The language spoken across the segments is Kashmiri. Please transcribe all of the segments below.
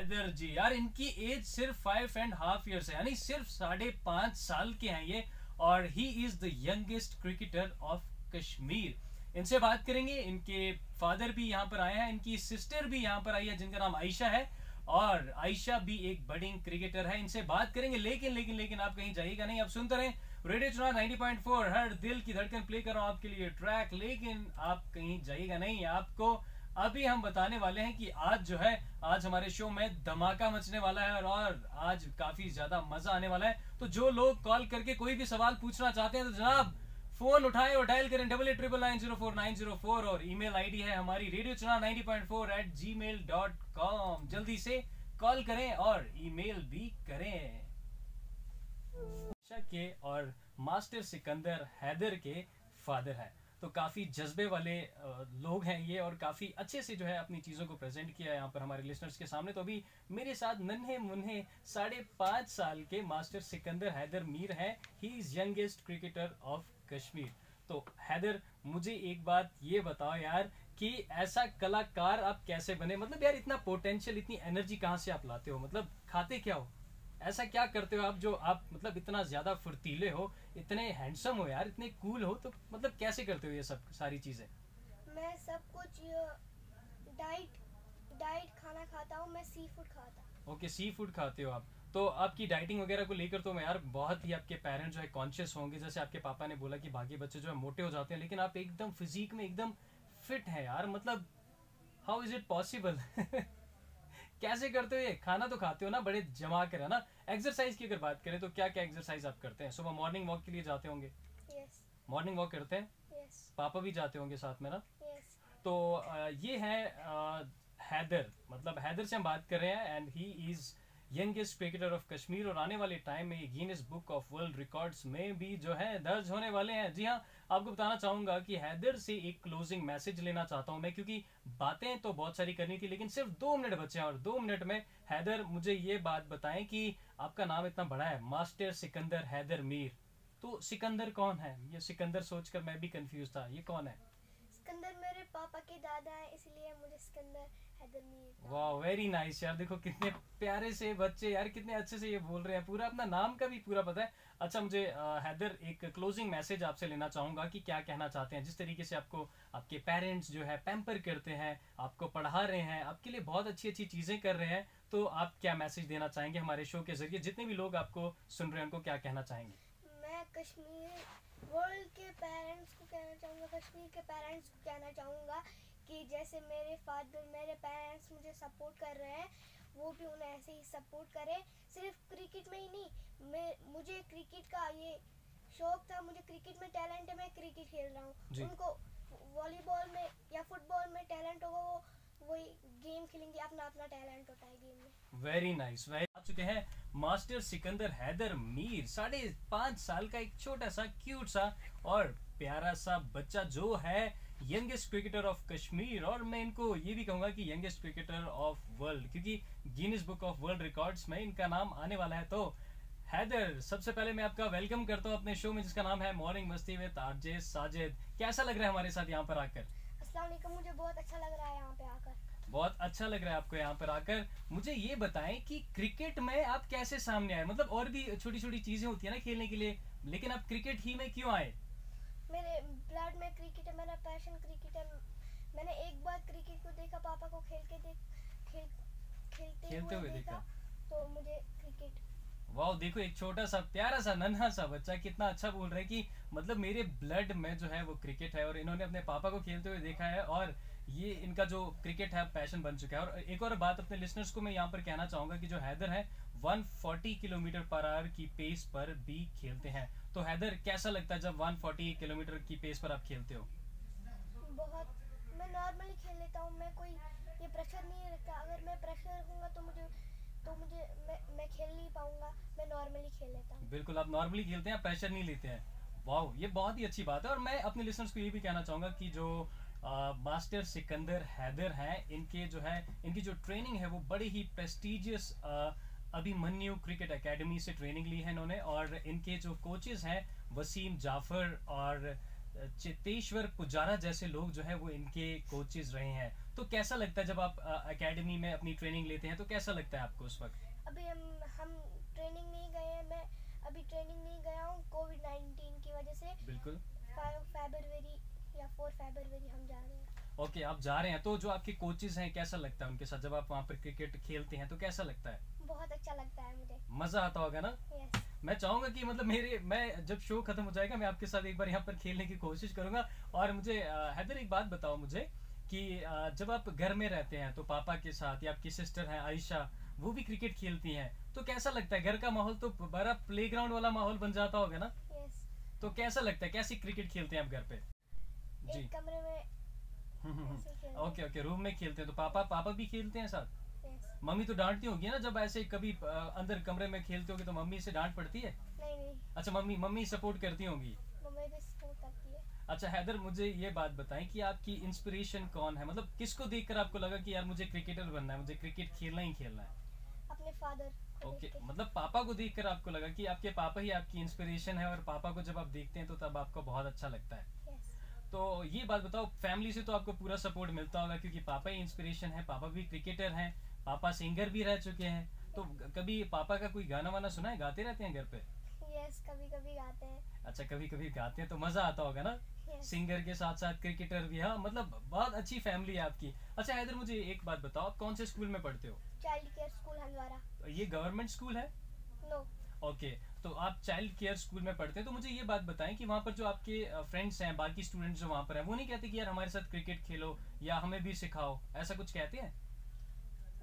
हैदर जी यार इनकी एज सिर्फ फाइव एंड हाफ ईयर्स है यानी सिर्फ साढ़े पांच साल के हैं ये और he is the youngest cricketer of Kashmir. इनसे बात करेंगे इनके फादर भी यहाँ पर आए हैं इनकी सिस्टर भी यहाँ पर आई है जिनका नाम आयशा है और आयशा भी एक बडिंग क्रिकेटर है इनसे बात करेंगे लेकिन लेकिन लेकिन आप कहीं जाइएगा नहीं आप सुनते रहें रेडियो चुनाव 90.4 हर दिल की धड़कन प्ले कर रहा हूं आपके लिए ट्रैक लेकिन आप कहीं जाइएगा नहीं आपको अभी हम बताने वाले हैं कि आज जो है आज हमारे शो में धमाका मचने वाला है और, और आज काफी ज्यादा मजा आने वाला है। तो जो लोग कॉल करके कोई भी सवाल पूछना चाहते हैं तो जनाब फोन उठाए और डायल करें double at triple nine zero four nine zero four और ईमेल आईडी है हमारी radio nine ninety point four at Gmail dot com जल्दी से कॉल करें और ईमेल भी करें। के और मास्टर सिकंदर हैदर के फादर ہی तो काफ़ी जज्बे वाले लोग हैं ये और काफ़ी अच्छे से जो है अपनी चीज़ों को प्रेजेंट किया है यहाँ पर हमारे लिसनर्स के सामने। तो अभी मेरे साथ नन्हे मुन्हे साढ़े पाँच साल के मास्टर सिकंदर हैदर मीर چیٖز ही نہ यंगेस्ट क्रिकेटर ऑफ कश्मीर। तो हैदर मुझे एक बात ये बताओ यार कि ऐसा कलाकार आप कैसे बने? मतलब यार इतना पोटेंशियल इतनी एनर्जी कहाँ से आप लाते हो? मतलब खाते क्या हो? ऐसा क्या करते हो आप जो आप मतलब इतना ज्यादा फुर्तीले हो इतने हैंडसम हो यार इतने कूल हो तो मतलब कैसे करते हो ये सब सारी चीजें? मैं सब कुछ डाइट डाइट खाना खाता हूँ मैं सी फूड खाता हूँ। ओके सी फूड खाते हो आप। तो आपकी डाइटिंग वगैरह को लेकर तो मैं यार बहुत ही आपके पेरेंट्स जो है कॉन्शियस होंगे जैसे आपके पापा ने बोला कि बाकी बच्चे जो है मोटे हो जाते हैं लेकिन आप एकदम फिजिक में एकदम फिट हैं यार मतलब हाउ इज इट पॉसिबल कैसे करते हो ये? खाना तो खाते हो ना बड़े जमा कर है ना एक्सरसाइज की अगर बात करें तो क्या क्या एक्सरसाइज आप करते हैं? सुबह मॉर्निंग वॉक के लिए जाते होंगे? मॉर्निंग वॉक करते हैं? पापा भी کیٚنٛہہ کَرنِگ واک کیٛاہ ہے तो ये है हैदर। मतलब हैदर से हम बात कर रहे हैं and he he's youngest cricketer of Kashmir और आने वाले टाइम में ये Guinness book of world records में भी जो है दर्ज होने वाले हैं। जी हाँ आपको बताना चाहूंगा कि हैदर से एक क्लोजिंग मैसेज लेना चाहता हूं मैं क्योंकि बातें तो बहुत सारी करनी थी लेकिन सिर्फ दो मिनट बचे हैं और दो मिनट में हैदर मुझे ये बात बताएं कि आपका नाम इतना बड़ा है मास्टर सिकंदर हैदर मीर। तो सिकंदर कौन है? ये सिकंदर सोचकर मैं भी कंफ्यूज था ये कौन है? सिकंदर मेरे पापा के दादा है इसलिए मुझे सिकंदर वेरी नाइस यार। देखो कितने प्यारे से बच्चे यार कितने अच्छे से ये बोल रहे हैं। पूरा अपना नाम का भी पूरा पता है। अच्छा मुझे आ, हैदर एक क्लोजिंग मैसेज आपसे लेना चाहूंगा कि क्या कहना चाहते हैं। जिस तरीके से आपको आपके पेरेंट्स जो है पेम्पर करते हैं आपको पढ़ा रहे हैं आपके लिए बहुत अच्छी अच्छी चीजें कर रहे हैं तो आप क्या मैसेज देना चाहेंगे हमारे शो के जरिए? जितने پیارے بچ کِتنۍ پتہٕ ہیدر لینا چاہے چاہے پیرینٹس پڑا ریٚپی के पेरेंट्स को कहना चाहूँगा कश्मीर के पेरेंट्स को कहना चाहूँगा कि जैसे मेरे फादर मेरे पेरेंट्स मुझे सपोर्ट कर रहे हैं वो भी उन्हें ऐसे ही सपोर्ट करें। सिर्फ क्रिकेट में ही नहीं मैं मुझे क्रिकेट का ये शौक था मुझे क्रिकेट में टैलेंट है मैं क्रिकेट खेल रहा हूँ। उनको वॉलीबॉल में या फुटबॉल में टैलेंट होगा वो वही गेम खेलेंगे अपना अपना टैलेंट होता है गेम में। वेरी नाइस वेरी आ चुके हैं मास्टर सिकंदर हैदर मीर साढ़े पाँच साल का एक छोटा सा क्यूट सा और प्यारा सा बच्चा जो है यंगेस्ट क्रिकेटर ऑफ कश्मीर और मैं इनको ये भी कहूंगा कि यंगेस्ट क्रिकेटर ऑफ वर्ल्ड क्योंकि Guinness book of world record में इनका नाम आने वाला है। तो हैदर सबसे पहले मैं आपका वेलकम करता हूँ अपने शो में जिसका नाम है मॉर्निंग मस्ती विद आरजे साजिद कैसा लग रहा है हमारे साथ यहाँ पर आकर? मुझे बहुत अच्छा लग रहा है यहाँ पे आकर। बहुत अच्छा लग रहा है आपको यहाँ पर आकर। मुझे ये बताएं कि क्रिकेट में आप कैसे सामने आए? मतलब और भी छोटी छोटी चीजें होती है ना खेलने के लिए लेकिन आप क्रिकेट ही में क्यों आए? मैंने ब्लड में क्रिकेट है मैंने पैशन क्रिकेट है मैंने एक बार क्रिकेट को देखा पापा को खेलते देख खेल खेलते हुए देखा, देखा। तो मुझे क्रिकेट वाओ देखो एक छोटा सा प्यारा सा नन्हा सा बच्चा कितना अच्छा बोल रहा है कि मतलब मेरे ब्लड में जो है वो क्रिकेट है और इन्होंने अपने पापा को खेलते हुए देखा है और ये इनका जो क्रिकेट है पैशन बन चुका है। और एक और बात अपने بلڈ को मैं यहाँ पर कहना لِسنس कि जो हैदर है 140 किलोमीटर पर आवर की पेस पर भी खेलते हैं। तो हैदर कैसा लगता है जब 140 किलोमीटर की पेस पर आप खेलते हो? बहुत। मैं नॉर्मली खेल लेता हूँ मैं कोई ये प्रेशर नहीं रखता। अगर मैं प्रेशर रखूँगा तो मुझे तो मुझे मैं, मैं खेल नहीं पाऊंगा। मैं नॉर्मली खेल लेता हूँ। बिल्कुल आप नॉर्मली खेलते हैं प्रेशर नहीं लेते हैं। वाह ये बहुत ही अच्छी बात है। और मैं अपने लिसनर्स को ये भी कहना चाहूँगा कि जो आ, मास्टर सिकंदर हैदर हैं इनके जो है इनकी जो ट्रेनिंग है वो बड़ी ही प्रेस्टिजियस अभी मन्यू क्रिकेट एकेडमी से ट्रेनिंग ली है इन्होंने और इनके जो कोचेज हैं वसीम जाफर और चेतेश्वर पुजारा जैसे लोग जो है वो इनके कोचेज रहे हैं। तो कैसा लगता है जब आप एकेडमी में अपनी ट्रेनिंग लेते हैं तो कैसा लगता है आपको उस वक्त? अभी हम हम ट्रेनिंग नहीं गए हैं मैं अभी ट्रेनिंग नहीं गया हूँ कोविड नाइन्टीन की वजह से। बिल्कुल। फेबरवरी या फोर फेबरवरी हम जा रहे हैं। ओके okay, आप जा रहे हैं तो जो आपके कोचेज हैं कैसा लगता है उनके साथ? जब आप वहाँ पर क्रिकेट खेलते हैं तो कैसा लगता है? बहुत अच्छा लगता है मुझे। मजा आता होगा ना? मैं चाहूंगा कि मतलब मेरे मैं जब शो खत्म हो जाएगा मैं आपके साथ एक बार यहाँ पर खेलने की कोशिश करूंगा। और मुझे हैदर एक बात बताओ मुझे कि जब आप घर में रहते हैं तो पापा के साथ या आपकी सिस्टर है आयशा वो भी क्रिकेट खेलती हैं। तो कैसा लगता है? घर का माहौल तो बड़ा प्ले वाला माहौल बन जाता होगा ना? तो कैसा लगता है? कैसी क्रिकेट खेलते हैं आप घर पे? जी। कमरे में ओके ओके रूम में खेलते हैं। तो पापा पापा भी खेलते हैं साथ? मम्मी तो डांट नहीं होगी ना जब ऐसे कभी अंदर कमरे में खेलते होगे तो मम्मी से डांट पड़ती है? नहीं अच्छा मम्मी मम्मी सपोर्ट करती होंगी? अच्छा हैदर मुझे ये बात बताए की आपकी इंस्पिरेशन कौन है? मतलब किसको देख आपको लगा की यार मुझे क्रिकेटर बनना है मुझे क्रिकेट खेलना ही ممیٹی ہیٚو ओके okay, मतलब पापा को देखकर आपको लगा कि आपके पापा ही आपकी इंस्पिरेशन है और पापा को जब आप देखते हैं तो तब आपको बहुत अच्छा लगता है। तो ये बात बताओ फैमिली से तो आपको पूरा सपोर्ट मिलता होगा क्योंकि पापा ही इंस्पिरेशन है पापा भी क्रिकेटर हैं पापा सिंगर भी रह चुके हैं। तो कभी पापा का कोई गाना वाना सुना है? गाते रहते हैं घर पे? यस कभी कभी गाते हैं। अच्छा कभी कभी गाते हैं तो मजा आता होगा ना? सिंगर के साथ साथ क्रिकेटर भी हाँ मतलब बहुत अच्छी फैमिली है आपकी। अच्छा हैदर मुझे एक बात बताओ आप कौन से स्कूल में पढ़ते हो? चाइल्ड केयर سِگر کیٛاہ کرکٹر ہا مطلب بہتر فیملی پڑتمنٹ ओके तो आप चाइल्ड केयर स्कूल में पढ़ते हैं तो मुझे ये बात बताएं कि वहाँ पर जो आपके फ्रेंड्स हैं बाकी स्टूडेंट्स जो वहाँ पर हैं वो नहीं कहते कि यार हमारे साथ क्रिकेट खेलो या हमें भी सिखाओ ऐसा कुछ कहते हैं?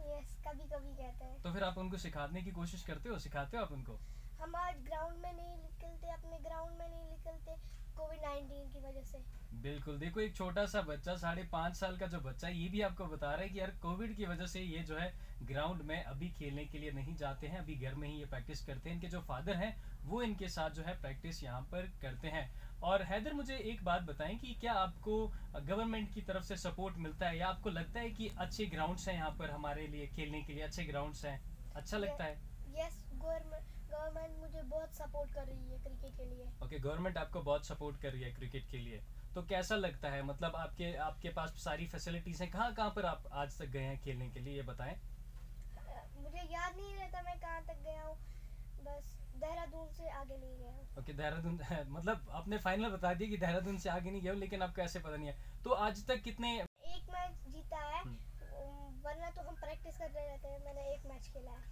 यस कभी कभी कहते हैं। तो फिर आप उनको सिखाने की कोशिश करते हो सिखाते हो आप उनको? हमारे ग्राउंड में नहीं निकलते अपने ग्राउंड में नहीं निकलते कोविड नाइन्टीन की वजह से। बिल्कुल देखो एक छोटा सा बच्चा साढ़े पांच साल का जो बच्चा ये भी आपको बता रहा है कि यार कोविड की वजह से ये जो है ग्राउंड में अभी खेलने के लिए नहीं जाते हैं अभी घर में ही ये प्रैक्टिस करते हैं। इनके जो फादर हैं वो इनके साथ जो है प्रैक्टिस यहाँ पर करते हैं। और हैदर मुझे एक बात बताए की क्या आपको गवर्नमेंट की तरफ से सपोर्ट मिलता है? या आपको लगता है की अच्छे ग्राउंड है यहाँ पर हमारे लिए खेलने के लिए अच्छे ग्राउंड है? अच्छा लगता بِلکُل गवर्नमेंट मुझे बहुत सपोर्ट कर रही है क्रिकेट के लिए। ओके okay, गवर्नमेंट आपको बहुत सपोर्ट कर रही है क्रिकेट के लिए। तो कैसा लगता है? मतलब आपके आपके पास सारी फैसिलिटीज हैं। कहाँ कहाँ पर आप आज तक गए हैं खेलने के लिए ये बताए? मुझे याद नहीं रहता मैं कहाँ तक गया हूँ। देहरादून से आगे नहीं गया okay, मतलब आपने फाइनल बता दिया कि देहरादून से आगे नहीं गया लेकिन आपको ऐसे पता नहीं है। तो आज तक कितने एक मैच जीता है।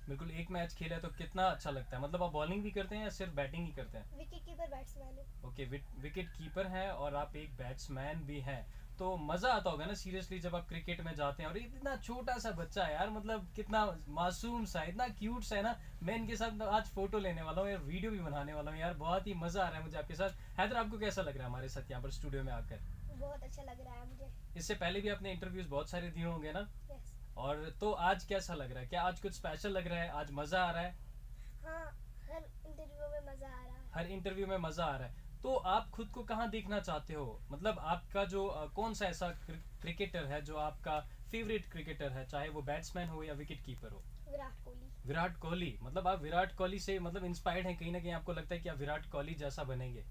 बिल्कुल एक मैच खेला है तो कितना अच्छा लगता है। मतलब आप बॉलिंग भी करते हैं या सिर्फ बैटिंग ही करते हैं? ओके विकेट कीपर है और आप एक बैट्समैन भी है। तो मजा आता होगा ना सीरियसली जब आप क्रिकेट में जाते हैं और इतना छोटा सा बच्चा है यार मतलब कितना मासूम सा है इतना क्यूट सा है ना। मैं इनके साथ आज फोटो लेने वाला हूँ या वीडियो भी बनाने वाला हूँ यार बहुत ही मजा आ रहा है मुझे आपके साथ। हैदर आपको कैसा लग रहा है हमारे साथ यहाँ पर स्टूडियो में आकर? बहुत अच्छा लग रहा है मुझे। इससे पहले भी आपने इंटरव्यूज बहुत सारे दिए होंगे ना? Yes. और तो आज कैसा लग रहा है? क्या आज कुछ स्पेशल लग रहा है? आज मजा आ रहा है? हर इंटरव्यू में मजा आ रहा है। तो आप खुद को कहाँ देखना चाहते हो? मतलब आपका जो कौन सा ऐसा क्रिकेटर है जो आपका फेवरेट क्रिकेटर है? चाहे वो لگراج کُس لگ مزاز کہ دِکھ विराट कोहली। मतलब आप विराट कोहली से मतलब इंस्पायर्ड हैं कहीं ना कहीं आपको लगता है कि आप विराट कोहली जैसा बनेंगे।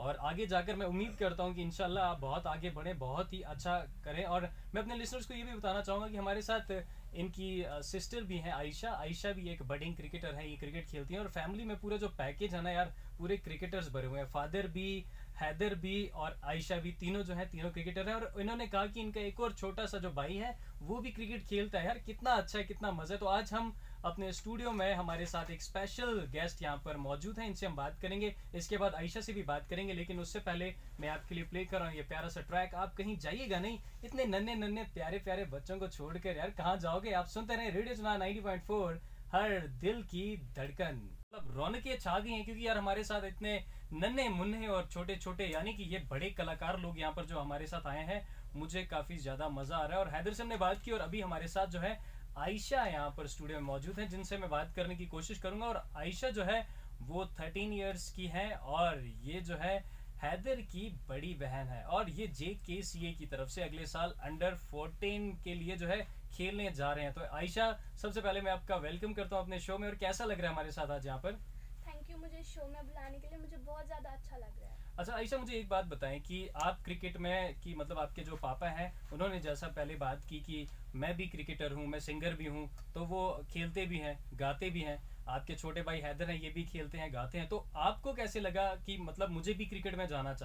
और आगे जाकर मैं उम्मीद करता हूँ कि इनशाला आप बहुत आगे बढ़ें बहुत ही अच्छा करें। और मैं अपने लिसनर्स को ये भी बताना चाहूँगा कि हमारे साथ इनकी सिस्टर भी हैं आयशा। आयशा भी एक बडिंग क्रिकेटर امید ये क्रिकेट खेलती हैं। और फैमिली में पूरा जो पैकेज है ना यार पूरे क्रिकेटर्स भरे हुए हैं। फादर भी हैदर भी और आयशा भी तीनों जो ہا तीनों क्रिकेटर हैं। और इन्होंने कहा कि इनका एक और छोटा सा जो भाई है वो भी क्रिकेट खेलता है। यार कितना अच्छा है कितना کِتن है। तो आज हम अपने स्टूडियो में हमारे साथ एक स्पेशल गेस्ट यहाँ पर मौजूद है इनसे हम बात करेंगे। इसके बाद आयशा से भी बात करेंगे लेकिन उससे पहले मैं आपके लिए प्ले कर रहा हूँ ये प्यारा सा ट्रैक आप कहीं जाइएगा नहीं इतने नन्हे नन्हे प्यारे प्यारे बच्चों को छोड़कर و مےٚ ہیٚور گیسٹ یہ موجوٗد ہیٚکہِ باد عیشا हर दिल की धड़कन। मतलब پیارا छा गई کی क्योंकि यार हमारे साथ इतने नन्हे मुन्ने और छोटे छोटे यानी कि ये बड़े कलाकार लोग यहाँ पर जो हमारे साथ आए हैं मुझे काफी ज्यादा मजा आ रहा है। और हैदर से हमने बात की और अभी हमारे साथ जो है आयशा यहाँ पर स्टूडियो में मौजूद हैं जिनसे मैं बात करने की कोशिश करूंगा। और आयशा जो है वो थर्टीन ईयर्स की है और ये जो है हैदर की बड़ी बहन है। और ये जे के सी ए की तरफ से अगले साल अंडर फोर्टीन के लिए जो है खेलने जा रहे हैं। तो आयशा सबसे पहले मैं आपका वेलकम करता हूँ अपने शो में। और कैसा लग रहा है हमारे साथ आज यहाँ पर? थैंक यू मुझे शो में बुलाने के लिए। मुझे बहुत مےٚ अच्छा लग रहा है। अच्छा आयशा मुझे एक बात बताएं कि आप क्रिकेट में कि मतलब आपके जो पापा हैं उन्होंने जैसा पहले बात की कि मैं भी क्रिकेटर हूं मैं सिंगर भी हूं तो वो खेलते भी हैं गाते भी हैं। आपके छोटे भाई हैदर اچھا عشاء مُےٚ یہِ باپَتھ بہٕ آپ کرکٹ مےٚ مطلب پاپا ہیسا پہل بات کیٚنٛہہ مےٚ برکٹر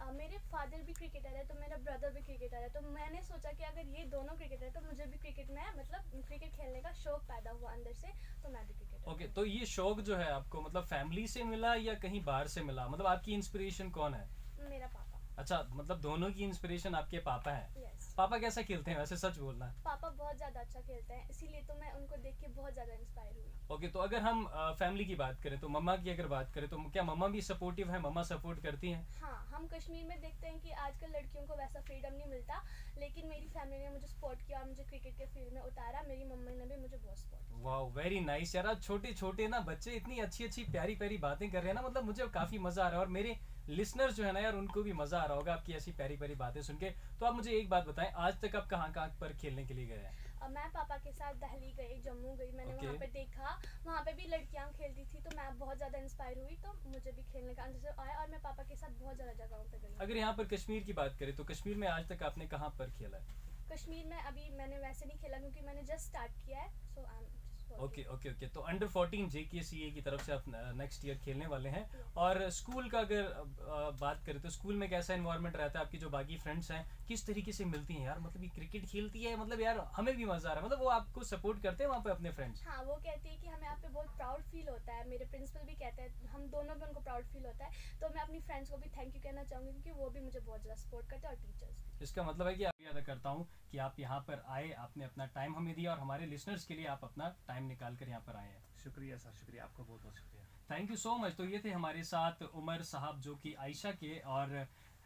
ہَو مےٚ मेरे फादर भी क्रिकेटर है तो मेरा ब्रदर भी क्रिकेटर है तो मैंने सोचा कि अगर ये दोनों क्रिकेटर فادر तो मुझे भी क्रिकेट में मतलब क्रिकेट खेलने का शौक पैदा हुआ अंदर से तो मैं भी ओके तो ये शौक जो है आपको मतलब फैमिली से मिला या कहीं बाहर से मिला? मतलब आपकी इंस्पिरेशन कौन है? मेरा पापा। अच्छा मतलब दोनों की इंस्पिरेशन आपके पापा है। Yes. पापा कैसा खेलते हैं? वैसे सच बोलना। पापा बहुत ज्यादा अच्छा खेलते हैं इसीलिए तो मैं उनको देख के बहुत ज्यादा इंस्पायर हुई ओके okay, तो अगर हम फैमिली की बात करें तो मम्मा की अगर बात करें तो क्या मम्मा भी सपोर्टिव है? मम्मा सपोर्ट करती है? हाँ हम कश्मीर में देखते हैं की आजकल लड़कियों को वैसा फ्रीडम नहीं मिलता लेकिन मेरी फैमिली ने मुझे सपोर्ट किया मुझे क्रिकेट के फील्ड में उतारा। मेरी मम्मी ने भी मुझे बहुत सपोर्ट वाह वेरी नाइस यार। छोटे छोटे ना बच्चे इतनी अच्छी अच्छी प्यारी प्यारी बातें कर रहे हैं ना मतलब मुझे بچے اِن आ रहा है। और मेरे लिसनर्स जो है ना यार उनको भी मजा आ रहा होगा आपकी ऐसी प्यारी प्यारी बातें सुन के। तो आप मुझे एक बात बताएं आज तक आप कहाँ कहाँ पर खेलने के लिए गए हैं? मैं पापा के साथ दहली गई जम्मू गई मैंने okay. वहाँ पे देखा। वहाँ पे भी लड़कियाँ खेलती थी तो मैं बहुत ज़्यादा इंस्पायर हुई तो मुझे भी खेलने का अंदाजा आया और मैं पापा के साथ बहुत ज़्यादा जगहों पे गई अगर यहाँ पर कश्मीर की बात करें तो कश्मीर में आज तक आपने कहाँ पर खेला है? कश्मीर में अभी मैंने वैसे नहीं खेला क्योंकि मैंने जस्ट स्टार्ट किया है کیٛو I am okay okay okay तो under 14 J K C A की तरफ से आप नेक्स्ट ईयर खेलने वाले हैं। और स्कूल का अगर बात करें तो स्कूल में कैसा इन्वायरमेंट रहता है? आपकी जो बाकी फ्रेंड्स हैं किस तरीके से मिलती हैं यार? मतलब ये क्रिकेट खेलती है? मतलब यार हमें भी मजा आ रहा है। मतलब वो आपको اوکے اوکے اوکے تہٕ under fourteen J K A کر نیٚکسٹ ایٚر کھیل والے बहुत प्राउड फील होता है। मेरे प्रिंसिपल भी कहते हैं हम दोनों مطلب उनको प्राउड फील होता है। तो मैं अपनी फ्रेंड्स को भी थैंक यू कहना चाहूँगी क्योंकि वो भी मुझे बहुत ज़्यादा सपोर्ट करते हैं और टीचर्स इसका मतलब है कि आप अदा करता हूँ कि आप यहाँ पर आए आपने अपना टाइम हमें दिया और हमारे लिसनर्स के लिए आप अपना टाइम निकाल कर यहाँ पर आए हैं। शुक्रिया सर शुक्रिया। आपका बहुत बहुत शुक्रिया। थैंक यू सो मच तो ये थे हमारे साथ उमर साहब जो कि आयशा के और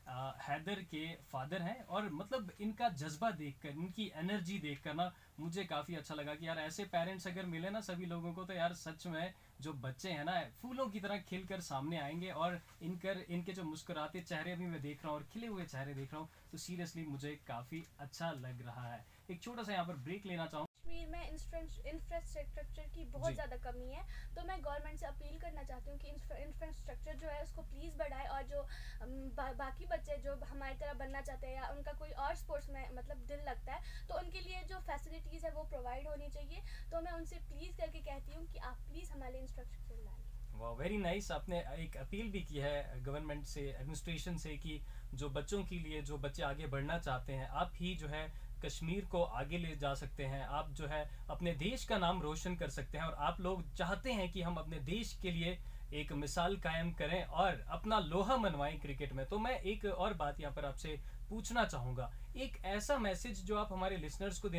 हैदर के फादर हैं और मतलब इनका जज्बा देखकर इनकी एनर्जी देखकर ना मुझे काफी अच्छा लगा कि यार ऐसे पेरेंट्स अगर मिले ना सभी فادر ہزا اینرجی نا مُجے کافی اچھا لگا یار ایس پیرنٹس اگر مِلے نا सामने आएंगे और इनकर इनके जो मुस्कुराते चेहरे भी मैं देख रहा हूँ और खिले हुए चेहरे देख रहा हूँ तो सीरियसली मुझे دوٚپ अच्छा लग रहा है। एक छोटा सा यहाँ पर ब्रेक लेना چاہوٗ में इंफ्रास्ट्रक्चर की बहुत ज़्यादा कमी है तो मैं गवर्नमेंट से अपील करना चाहती हूँ कि इंफ्रास्ट्रक्चर जो है उसको प्लीज़ बढ़ाए और जो बा, बाकी बच्चे जो हमारी तरह बनना चाहते हैं या उनका कोई और स्पोर्ट्स में मतलब दिल लगता है तो उनके लिए जो फैसिलिटीज़ है वो प्रोवाइड होनी चाहिए। तो मैं उनसे प्लीज़ करके कहती हूँ कि आप प्लीज़ हमारे लिए इंफ्रास्ट्रक्चर लाइए वाह वेरी नाइस आपने एक अपील भी की है गवर्नमेंट से एडमिनिस्ट्रेशन से कि जो बच्चों के लिए जो बच्चे आगे बढ़ना चाहते हैं आप ही जो है कश्मीर को आगे ले जा सकते हैं। आप जो है अपने देश का नाम रोशन कर सकते हैं और आप लोग चाहते हैं कि हम अपने देश के लिए एक मिसाल कायम करें और अपना लोहा मनवाएं क्रिकेट में। तो मैं एक और बात यहाँ पर आपसे पूछना चाहूँगा। एक ऐसा मैसेज जो کشمیٖر آ سکیٛاہ دیش کانٛہہ نام روشن کَر سکت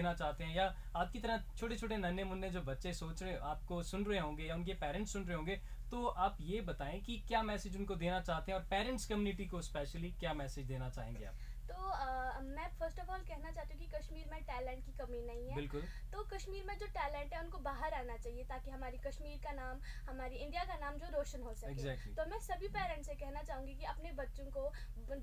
چاہے छोटे دی مِثال کیم کَرو منو کرکٹ مےٚ आपको सुन रहे होंगे या उनके पेरेंट्स सुन रहे होंगे तो आप ये बताएं कि क्या मैसेज उनको देना चाहते हैं और पेरेंट्स कम्युनिटी को स्पेशली क्या मैसेज देना चाहेंगे आप? तो आ, मैं फर्स्ट ऑफ ऑल कहना चाहती थी कश्मीर में टैलेंट की कमी नहीं है। तो कश्मीर में जो टैलेंट है उनको बाहर आना चाहिए ताकि हमारी कश्मीर का नाम हमारी इंडिया का नाम जो रोशन हो सके। Exactly. तो मैं सभी पेरेंट्स से कहना آل कि अपने बच्चों को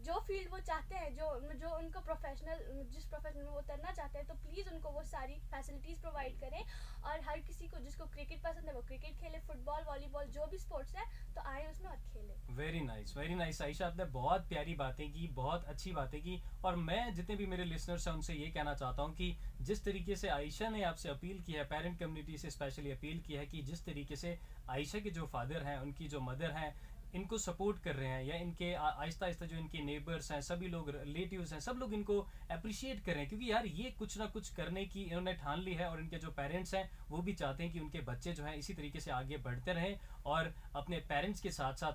जो फील्ड वो चाहते हैं जो जो उनको प्रोफेशनल जिस प्रोफेशन में वो करना चाहते हैं तो ہسا उनको वो सारी پیریٹ प्रोवाइड करें। और हर किसी को जिसको क्रिकेट पसंद है वो क्रिकेट खेले फुटबॉल वॉलीबॉल जो भी स्पोर्ट्स है तो आए उसमें और खेले। Very nice very nice Ayesha आपने बहुत प्यारी बातें की बहुत अच्छी बातें की। और मैं जितने भी मेरे लिसनर्स हैं उनसे ये कहना चाहता हूँ कि जिस तरीके से आयशा ने आपसे अपील की है पेरेंट कम्युनिटी से स्पेशली अपील की है कि जिस तरीके से आयशा के जो फादर हैं उनकी जो मदर हैं इनको सपोर्ट कर रहे हैं या इनके आहिस्ता आहिस्ता जो इनके नेबर्स हैं सभी लोग रिलेटिव्स हैं सब लोग इनको अप्रिशिएट कर रहे हैं। क्योंकि यार ये कुछ ना कुछ करने की इन्होंने ठान ली है और इनके जो पेरेंट्स हैं वो اِنو سپوٹ کَر یا اِن آ آہِستہ آہِستانس ہیٚن سُہ لوٚگ رِلیٹِو سب لوگ اِنو ایپریشیٹ کَرُن یار साथ کُھ نا کُچھ کَرن کہِ اِنوٕن ٹھان لیٖٛو پیرنٹس ہیٚن چاہت بچے جُرکر پیرنٹس کیٚنہہ ساتھ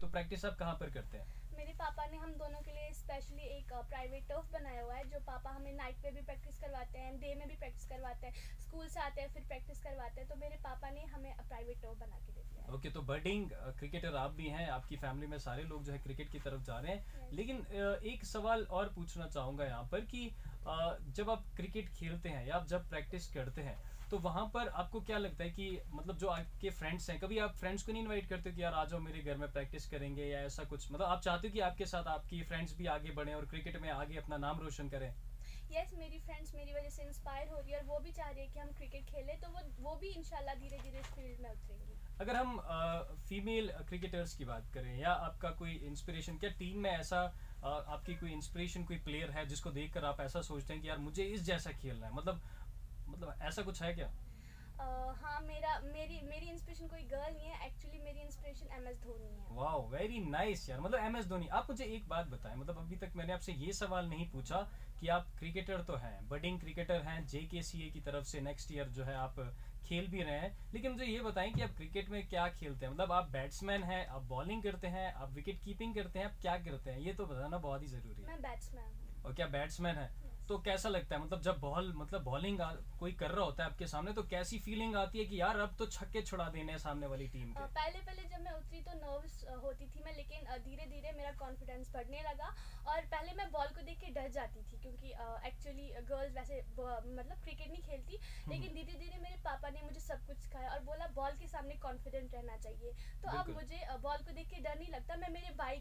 तो प्रैक्टिस आप कहाँ पर करते हैं? पापा ने हम दोनों के लिए स्पेशली एक प्राइवेट टर्फ बनाया हुआ है जो पापा हमें नाइट पे भी प्रैक्टिस करवाते हैं डे में भी प्रैक्टिस करवाते हैं स्कूल से आते हैं फिर प्रैक्टिस करवाते हैं तो मेरे पापा ने हमें प्राइवेट टर्फ बना के दे दिया ओके तो बर्डिंग क्रिकेटर आप भी हैं आपकी फैमिली में सारे लोग जो है क्रिकेट की तरफ जा रहे हैं। लेकिन एक सवाल और पूछना चाहूंगा فیملی مےٚ سارے لوگ کرکٹ کیف جایہِ پوچھان چاہوٗ जब प्रैक्टिस करते हैं तो वहाँ पर आपको क्या लगता है कि मतलब जो आपके फ्रेंड्स हैं कभी आप फ्रेंड्स को नहीं इनवाइट करते हो कि यार आ जाओ मेरे घर में प्रैक्टिस करेंगे या ऐसा कुछ? मतलब आप चाहते हो कि आपके साथ आपकी फ्रेंड्स भी आगे बढ़ें और क्रिकेट में आगे अपना नाम रोशन करें? यस yes, मेरी फ्रेंड्स मेरी वजह से इंस्पायर हो रही है और वो भी चाह रही है कि हम क्रिकेट खेलें तो वो वो भी इंशाल्लाह धीरे धीरे इस फील्ड में उतरेंगी। अगर हम आ, फीमेल क्रिकेटर्स की बात करें या आपका कोई इंस्पिरेशन क्या टीम में ऐसा आ, आपकी कोई इंस्पिरेशन कोई प्लेयर है जिसको देखकर आप ऐसा सोचते हैं कि यार मुझे इस जैसा खेलना है? मतलब मतलब ऐसा कुछ है क्या? हाँ मेरा मेरी मेरी इंस्पिरेशन कोई गर्ल नहीं है एक्चुअली मेरी इंस्पिरेशन एम एस धोनी है। वाह वेरी नाइस यार मतलब एम एस धोनी आप मुझे एक बात बताएं मतलब अभी तक मैंने आपसे ये सवाल नहीं पूछा कि आप क्रिकेटर तो हैं बडिंग क्रिकेटर हैं जे के सी ए की तरफ से नेक्स्ट ईयर जो है आप खेल भी रहे हैं लेकिन मुझे ये बताएं कि आप क्रिकेट में क्या खेलते हैं मतलब आप کیٛاہ گرچاٹر ہی جے کیٚنہہ نیٚکسٹ ایٚرآپ کھیٚل ہیٚیِن مُجے یہِ بِہیٚپ کرکٹ مےٚ کیاہ کھیلس مین ہیٚپ بالِنٛگ کَر وِکٹ کیپِنٛگ और क्या बैट्समैन है। तो कैसा लगता है? मतलब जब बॉल मतलब बॉलिंग कोई कर रहा होता है आपके सामने तो कैसी फीलिंग आती है कि यार अब तो छक्के छुड़ा देने हैं सामने वाली टीम को? पहले पहले जब मैं उठती तो नर्वस होती थी मैं लेकिन धीरे धीरे मेरा कॉन्फिडेंस बढ़ने लगा और पहले मैं बॉल को देख के डर जाती थी क्योंकि एक्चुअली गर्ल वैसे मतलब क्रिकेट नहीं खेलती लेकिन धीरे धीरे मेरे पापा ने मुझे सब कुछ सिखाया और बोला बॉल के सामने कॉन्फिडेंस रहना चाहिए। کیٛاہ لگ بگ ویسے مطلب کرکٹ نِنۍ کھیٚلے مےٚ پاپا سب کُا بوٚڈ بال کانفِڈینٹ راے تہٕ بالکل ڈرنی لگان مےٚ مےٚ باے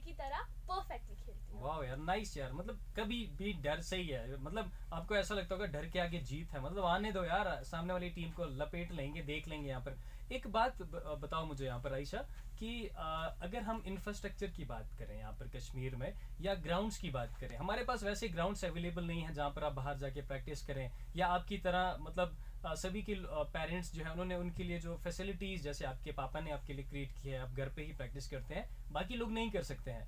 کرفیکٹلی کھیٚلو کیٚنٛہہ ڈر है। मतलब मतलब आपको ऐसा लगता होगा डर के आगे जीत है। मतलब आने दो यार सामने वाली टीम को लपेट लेंगे देख लेंगे यहाँ पर। एक बात बताओ मुझे यहाँ पर आयशा कि अगर हम इंफ्रास्ट्रक्चर की बात करें यहाँ पर कश्मीर में या ग्राउंड्स की बात करें हमारे पास वैसे ग्राउंड्स अवेलेबल नहीं है जहाँ पर आप बाहर जाके प्रैक्टिस करें या आपकी तरह मतलब सभी के पेरेंट्स जो है उन्होंने उनके लिए जो फैसिलिटीज़ जैसे आपके पापा ने आपके लिए क्रिएट की है आप घर جان ही प्रैक्टिस करते हैं बाकी लोग नहीं कर सकते हैं।